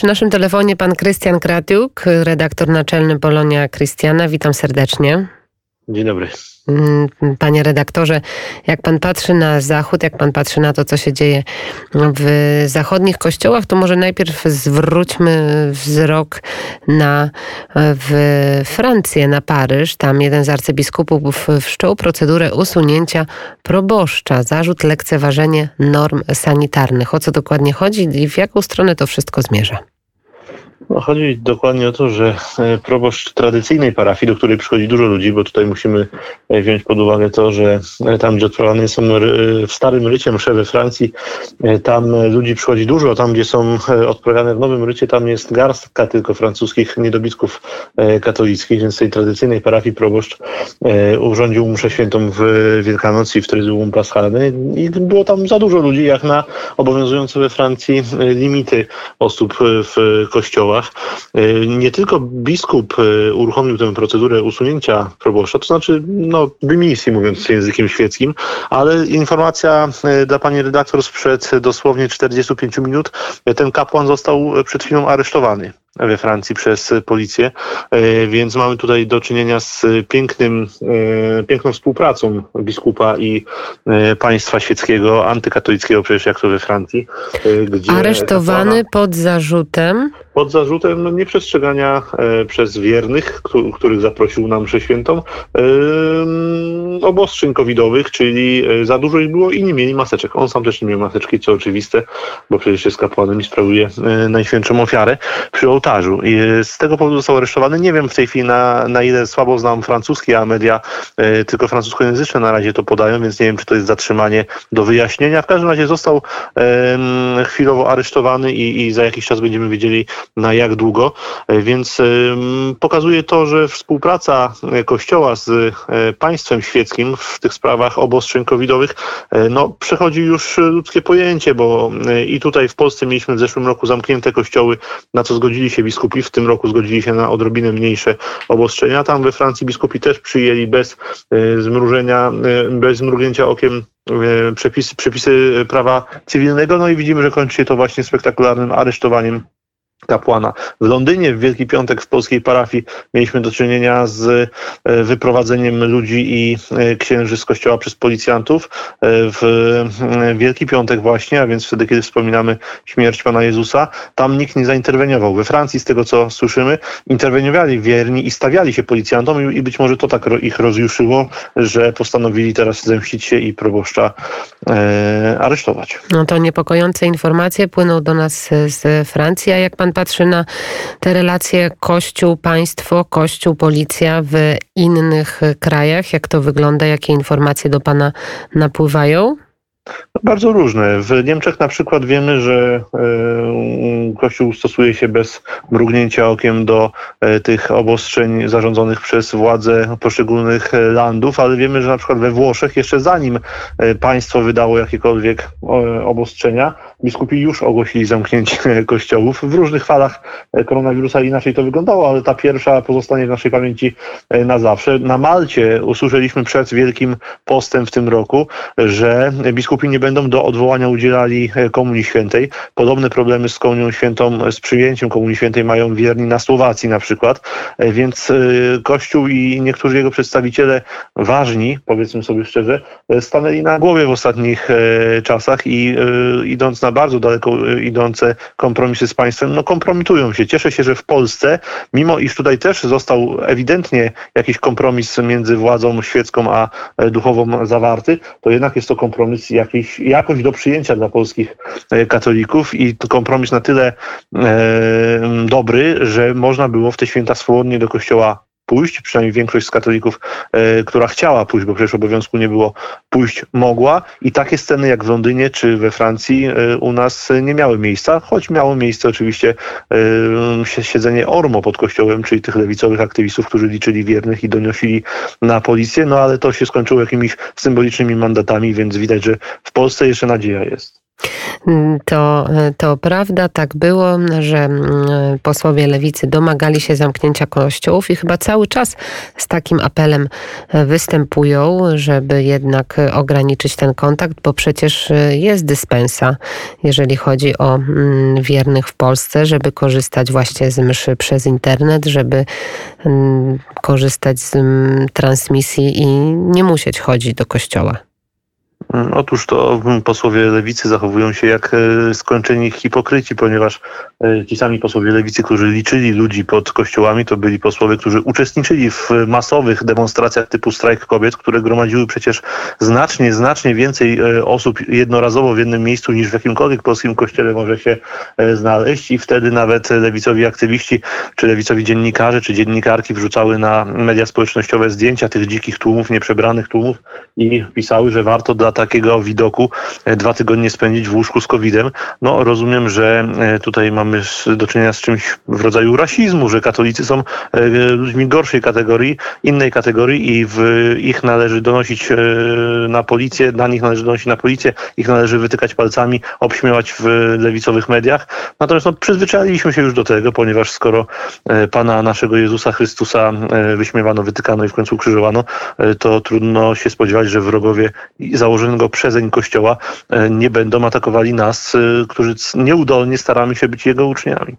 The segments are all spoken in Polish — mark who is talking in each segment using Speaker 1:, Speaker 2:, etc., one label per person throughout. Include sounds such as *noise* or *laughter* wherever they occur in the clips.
Speaker 1: Przy naszym telefonie pan Krystian Kratiuk, redaktor naczelny Polonia Krystiana. Witam serdecznie.
Speaker 2: Dzień dobry.
Speaker 1: Mm, panie redaktorze, jak pan patrzy na Zachód, jak pan patrzy na to, co się dzieje w zachodnich kościołach, to może najpierw zwróćmy wzrok na w Francję, na Paryż. Tam jeden z arcybiskupów wszczął procedurę usunięcia proboszcza, zarzut lekceważenie norm sanitarnych. O co dokładnie chodzi i w jaką stronę to wszystko zmierza?
Speaker 2: No, chodzi dokładnie o to, że e, proboszcz tradycyjnej parafii, do której przychodzi dużo ludzi, bo tutaj musimy e, wziąć pod uwagę to, że e, tam, gdzie odprawiane są w starym rycie msze we Francji, tam ludzi przychodzi dużo, tam, gdzie są odprawiane w nowym rycie, tam jest garstka tylko francuskich niedobitków katolickich, więc tej tradycyjnej parafii proboszcz urządził mszę świętą w Wielkanoc w Tryduum Paschalne i było tam za dużo ludzi, jak na obowiązujące we Francji limity osób w kościołach. Y, nie tylko biskup y, uruchomił tę procedurę usunięcia proboszcza, to znaczy no, dymisji, mówiąc językiem świeckim, ale informacja y, dla pani redaktor sprzed dosłownie 45 minut, ten kapłan został przed chwilą aresztowany we Francji przez policję, e, więc mamy tutaj do czynienia z pięknym, e, piękną współpracą biskupa i e, państwa świeckiego, antykatolickiego przecież jak to we Francji.
Speaker 1: Aresztowany pod zarzutem?
Speaker 2: Pod zarzutem no, nieprzestrzegania przez wiernych, których zaprosił na mszę świętą, obostrzeń covidowych, czyli za dużo ich było i nie mieli maseczek. On sam też nie miał maseczki, co oczywiste, bo przecież jest kapłanem i sprawuje najświętszą ofiarę przy ołtarzu. I z tego powodu został aresztowany. Nie wiem w tej chwili na, na ile słabo znam francuski, a media e, tylko francuskojęzyczne na razie to podają, więc nie wiem, czy to jest zatrzymanie do wyjaśnienia. W każdym razie został e, chwilowo aresztowany i, i za jakiś czas będziemy wiedzieli na jak długo. E, więc e, pokazuje to, że współpraca Kościoła z e, państwem świeckim w tych sprawach obostrzeń covidowych e, no, przechodzi już ludzkie pojęcie, bo i tutaj w Polsce mieliśmy w zeszłym roku zamknięte kościoły, na co zgodzili się biskupi, w tym roku zgodzili się na odrobinę mniejsze obostrzenia. Tam we Francji biskupi też przyjęli bez e, zmrużenia, e, bez zmrugnięcia okiem e, przepisy, przepisy prawa cywilnego. No i widzimy, że kończy się to właśnie spektakularnym aresztowaniem kapłana. W Londynie w Wielki Piątek w polskiej parafii mieliśmy do czynienia z e, wyprowadzeniem ludzi i e, księży z kościoła przez policjantów e, w Wielki Piątek właśnie, a więc wtedy, kiedy wspominamy śmierć Pana Jezusa, tam nikt nie zainterweniował. We Francji, z tego co słyszymy, interweniowali wierni i stawiali się policjantom i być może to tak ich rozjuszyło, że postanowili teraz zemścić się i proboszcza e, aresztować.
Speaker 1: No to niepokojące informacje płyną do nas z Francji, a jak Pan patrzy na te relacje Kościół-państwo, Kościół-policja w innych krajach? Jak to wygląda? Jakie informacje do Pana napływają?
Speaker 2: Bardzo różne. W Niemczech na przykład wiemy, że e, Kościół stosuje się bez mrugnięcia okiem do e, tych obostrzeń zarządzonych przez władze poszczególnych landów, ale wiemy, że na przykład we Włoszech jeszcze zanim e, państwo wydało jakiekolwiek obostrzenia, biskupi już ogłosili zamknięcie *laughs* kościołów. W różnych falach koronawirusa inaczej to wyglądało, ale ta pierwsza pozostanie w naszej pamięci na zawsze. Na Malcie usłyszeliśmy przed Wielkim Postem w tym roku, że biskupi nie będą do odwołania udzielali e, Komunii Świętej. Podobne problemy z Komunią Świętą, z przyjęciem Komunii Świętej mają wierni na Słowacji na przykład, e, więc e, Kościół i niektórzy jego przedstawiciele ważni, powiedzmy sobie szczerze, stanęli na głowie w ostatnich czasach i idąc na bardzo daleko idące kompromisy z państwem, no kompromitują się. Cieszę się, że w Polsce, mimo iż tutaj też został ewidentnie jakiś kompromis między władzą świecką a duchową zawarty, to jednak jest to kompromis jakiś jakoś do przyjęcia dla polskich e, katolików i to kompromis na tyle e, dobry, że można było w te święta swobodnie do kościoła pójść, przynajmniej większość z katolików, e, która chciała pójść, bo przecież obowiązku nie było, pójść mogła i takie sceny jak w Londynie czy we Francji e, u nas nie miały miejsca, choć miało miejsce oczywiście e, siedzenie ormo pod kościołem, czyli tych lewicowych aktywistów, którzy liczyli wiernych i donosili na policję, no ale to się skończyło jakimiś symbolicznymi mandatami, więc widać, że w Polsce jeszcze nadzieja jest.
Speaker 1: To, to prawda, tak było, że mm, posłowie lewicy domagali się zamknięcia kościołów i chyba cały czas z takim apelem występują, żeby jednak ograniczyć ten kontakt, bo przecież jest dyspensa, jeżeli chodzi o mm, wiernych w Polsce, żeby korzystać właśnie z mszy przez internet, żeby mm, korzystać z transmisji i nie musieć chodzić do kościoła.
Speaker 2: Otóż to posłowie lewicy zachowują się jak e, skończeni hipokryci, ponieważ e, ci sami posłowie lewicy, którzy liczyli ludzi pod kościołami, to byli posłowie, którzy uczestniczyli w masowych demonstracjach typu strajk kobiet, które gromadziły przecież znacznie, znacznie więcej e, osób jednorazowo w jednym miejscu niż w jakimkolwiek polskim kościele może się znaleźć. I wtedy nawet lewicowi aktywiści, czy lewicowi dziennikarze, czy dziennikarki wrzucały na media społecznościowe zdjęcia tych dzikich tłumów, nieprzebranych tłumów i pisały, że warto dla takiego widoku e, dwa tygodnie spędzić w łóżku z COVID-em. No rozumiem, że e, tutaj mamy do czynienia z czymś w rodzaju rasizmu, że katolicy są e, ludźmi gorszej kategorii, innej kategorii i w ich należy donosić na policję, na nich należy donosić na policję, ich należy wytykać palcami, obśmiewać w lewicowych mediach. Natomiast no, przyzwyczailiśmy się już do tego, ponieważ skoro Pana naszego Jezusa Chrystusa wyśmiewano, wytykano i w końcu ukrzyżowano, to trudno się spodziewać, że wrogowie założeni założonego przezeń Kościoła e, nie będą atakowali nas, e, którzy nieudolnie staramy się być jego uczniami.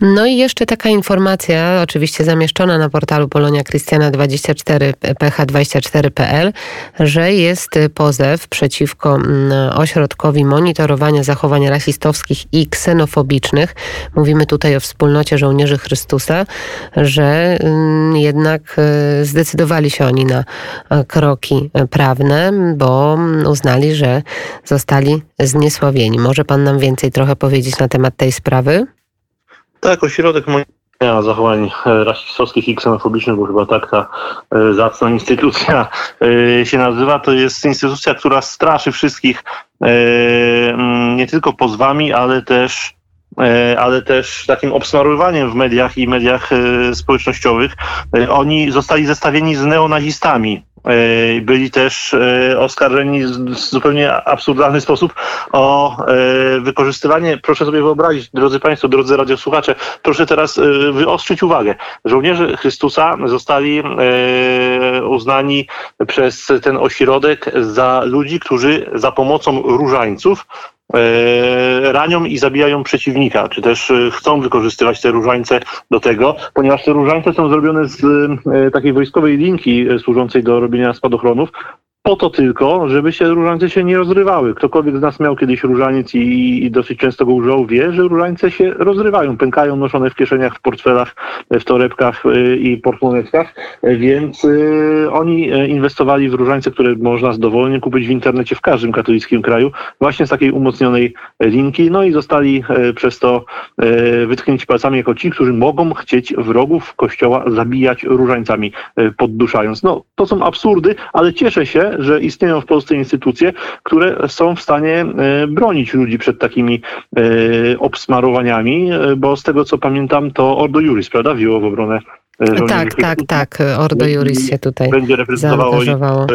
Speaker 1: No i jeszcze taka informacja, oczywiście zamieszczona na portalu Polonia Krystiana 24 ph24.pl, że jest pozew przeciwko mm, ośrodkowi monitorowania zachowań rasistowskich i ksenofobicznych. Mówimy tutaj o wspólnocie żołnierzy Chrystusa, że mm, jednak e, zdecydowali się oni na e, kroki prawne, bo uznali, że zostali zniesławieni. Może pan nam więcej trochę powiedzieć na temat tej sprawy?
Speaker 2: Tak, ośrodek monitorowania zachowań e, rasistowskich i ksenofobicznych, bo chyba tak ta e, zacna instytucja e, się nazywa. To jest instytucja, która straszy wszystkich nie tylko pozwami, ale też ale też takim obsmarowywaniem w mediach i mediach społecznościowych. Oni zostali zestawieni z neonazistami. E, byli też e, oskarżeni w zupełnie absurdalny sposób o e, wykorzystywanie, proszę sobie wyobrazić, drodzy Państwo, drodzy radiosłuchacze, proszę teraz wyostrzyć uwagę. Żołnierze Chrystusa zostali uznani przez ten ośrodek za ludzi, którzy za pomocą różańców ranią i zabijają przeciwnika, czy też e, chcą wykorzystywać te różańce do tego, ponieważ te różańce są zrobione z e, takiej wojskowej linki służącej do robienia spadochronów, po to tylko, żeby się różańce się nie rozrywały. Ktokolwiek z nas miał kiedyś różaniec i, i, dosyć często go używał, wie, że różańce się rozrywają, pękają, noszone w kieszeniach, w portfelach, w torebkach i portmonetkach, więc oni y, inwestowali w różańce, które można dowolnie kupić w internecie w każdym katolickim kraju, właśnie z takiej umocnionej linki, no i zostali przez to wytknięci palcami jako ci, którzy mogą chcieć wrogów kościoła zabijać różańcami, podduszając. No, to są absurdy, ale cieszę się, że istnieją w Polsce instytucje, które są w stanie e, bronić ludzi przed takimi e, obsmarowaniami, e, bo z tego co pamiętam, to Ordo Juris, prawda, wzięło w obronę
Speaker 1: tak, tak, tak. Ordo Juris się tutaj będzie reprezentowało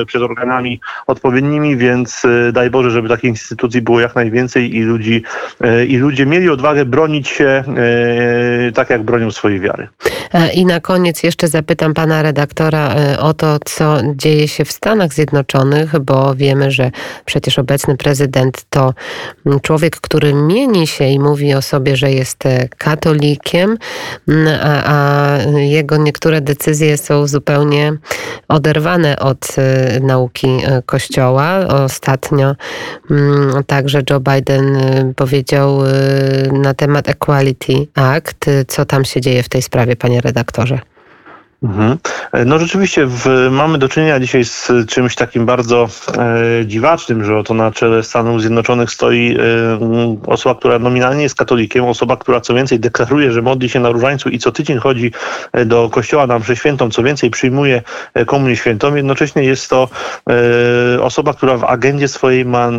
Speaker 2: przed organami odpowiednimi, więc daj Boże, żeby takich instytucji było jak najwięcej i ludzi i ludzie mieli odwagę bronić się tak, jak bronią swojej wiary.
Speaker 1: E, I na koniec jeszcze zapytam pana redaktora e, o to, co dzieje się w Stanach Zjednoczonych, bo wiemy, że przecież obecny prezydent to mm, człowiek, który mieni się i mówi o sobie, że jest e, katolikiem, mm, a, a jego niektóre decyzje są zupełnie oderwane od nauki Kościoła. Ostatnio mm, także Joe Biden powiedział na temat Equality Act. Co tam się dzieje w tej sprawie, panie redaktorze.
Speaker 2: Mhm. No rzeczywiście w, mamy do czynienia dzisiaj z czymś takim bardzo e, dziwacznym, że oto na czele Stanów Zjednoczonych stoi e, osoba, która nominalnie jest katolikiem, osoba, która co więcej deklaruje, że modli się na różańcu i co tydzień chodzi e, do kościoła na mszę świętą, co więcej przyjmuje e, komunię świętą. Jednocześnie jest to e, osoba, która w agendzie swojej ma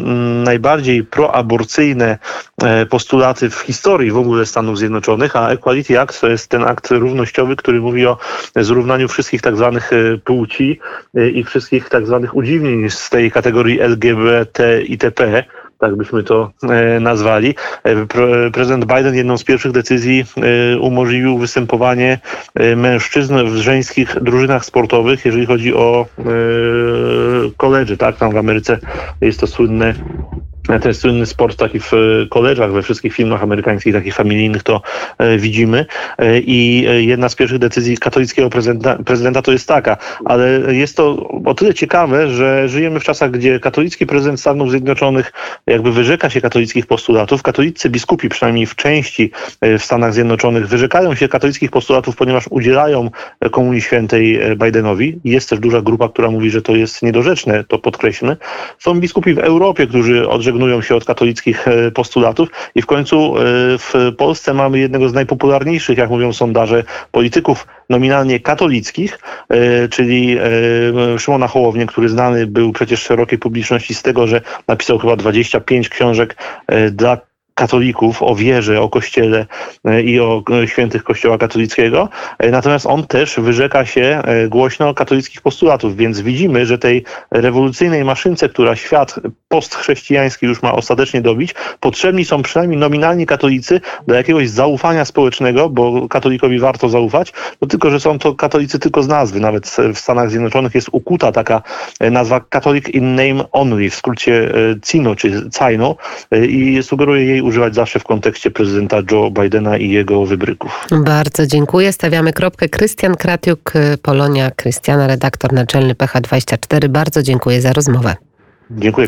Speaker 2: najbardziej proaborcyjne e, postulaty w historii w ogóle Stanów Zjednoczonych, a Equality Act to jest ten akt równościowy, który mówi o zrównaniu wszystkich tak zwanych e, płci e, i wszystkich tak zwanych udziwnień z tej kategorii LGBT itp. tak byśmy to nazwali. Prezydent Biden jedną z pierwszych decyzji umożliwił występowanie mężczyzn w żeńskich drużynach sportowych, jeżeli chodzi o koledzy, tak? Tam w Ameryce jest to słynne ten słynny sport taki w koleżach, we wszystkich filmach amerykańskich, takich familijnych to e, widzimy. E, I e, jedna z pierwszych decyzji katolickiego prezydenta, prezydenta to jest taka, ale jest to o tyle ciekawe, że żyjemy w czasach, gdzie katolicki prezydent Stanów Zjednoczonych jakby wyrzeka się katolickich postulatów. Katolicy biskupi, przynajmniej w części w Stanach Zjednoczonych, wyrzekają się katolickich postulatów, ponieważ udzielają Komunii Świętej Bidenowi. Jest też duża grupa, która mówi, że to jest niedorzeczne, to podkreślmy. Są biskupi w Europie, którzy odrzekają odżegnują się od katolickich e, postulatów. I w końcu e, w Polsce mamy jednego z najpopularniejszych, jak mówią sondaże, polityków nominalnie katolickich, e, czyli Szymona Hołownię, który znany był przecież szerokiej publiczności z tego, że napisał chyba 25 książek dla katolików, o wierze, o kościele e, i o e, świętych kościoła katolickiego. E, natomiast on też wyrzeka się głośno katolickich postulatów, więc widzimy, że tej rewolucyjnej maszynce, która świat postchrześcijański już ma ostatecznie dobić, potrzebni są przynajmniej nominalni katolicy do jakiegoś zaufania społecznego, bo katolikowi warto zaufać, no tylko, że są to katolicy tylko z nazwy. Nawet w Stanach Zjednoczonych jest ukuta taka nazwa Catholic in name only, w skrócie CINO, czy CAINO i sugeruje jej używać zawsze w kontekście prezydenta Joe Bidena i jego wybryków.
Speaker 1: Bardzo dziękuję. Stawiamy kropkę. Krystian Kratiuk, Polonia, Krystiana, redaktor naczelny PH24. Bardzo dziękuję za rozmowę.
Speaker 2: Dziękuję.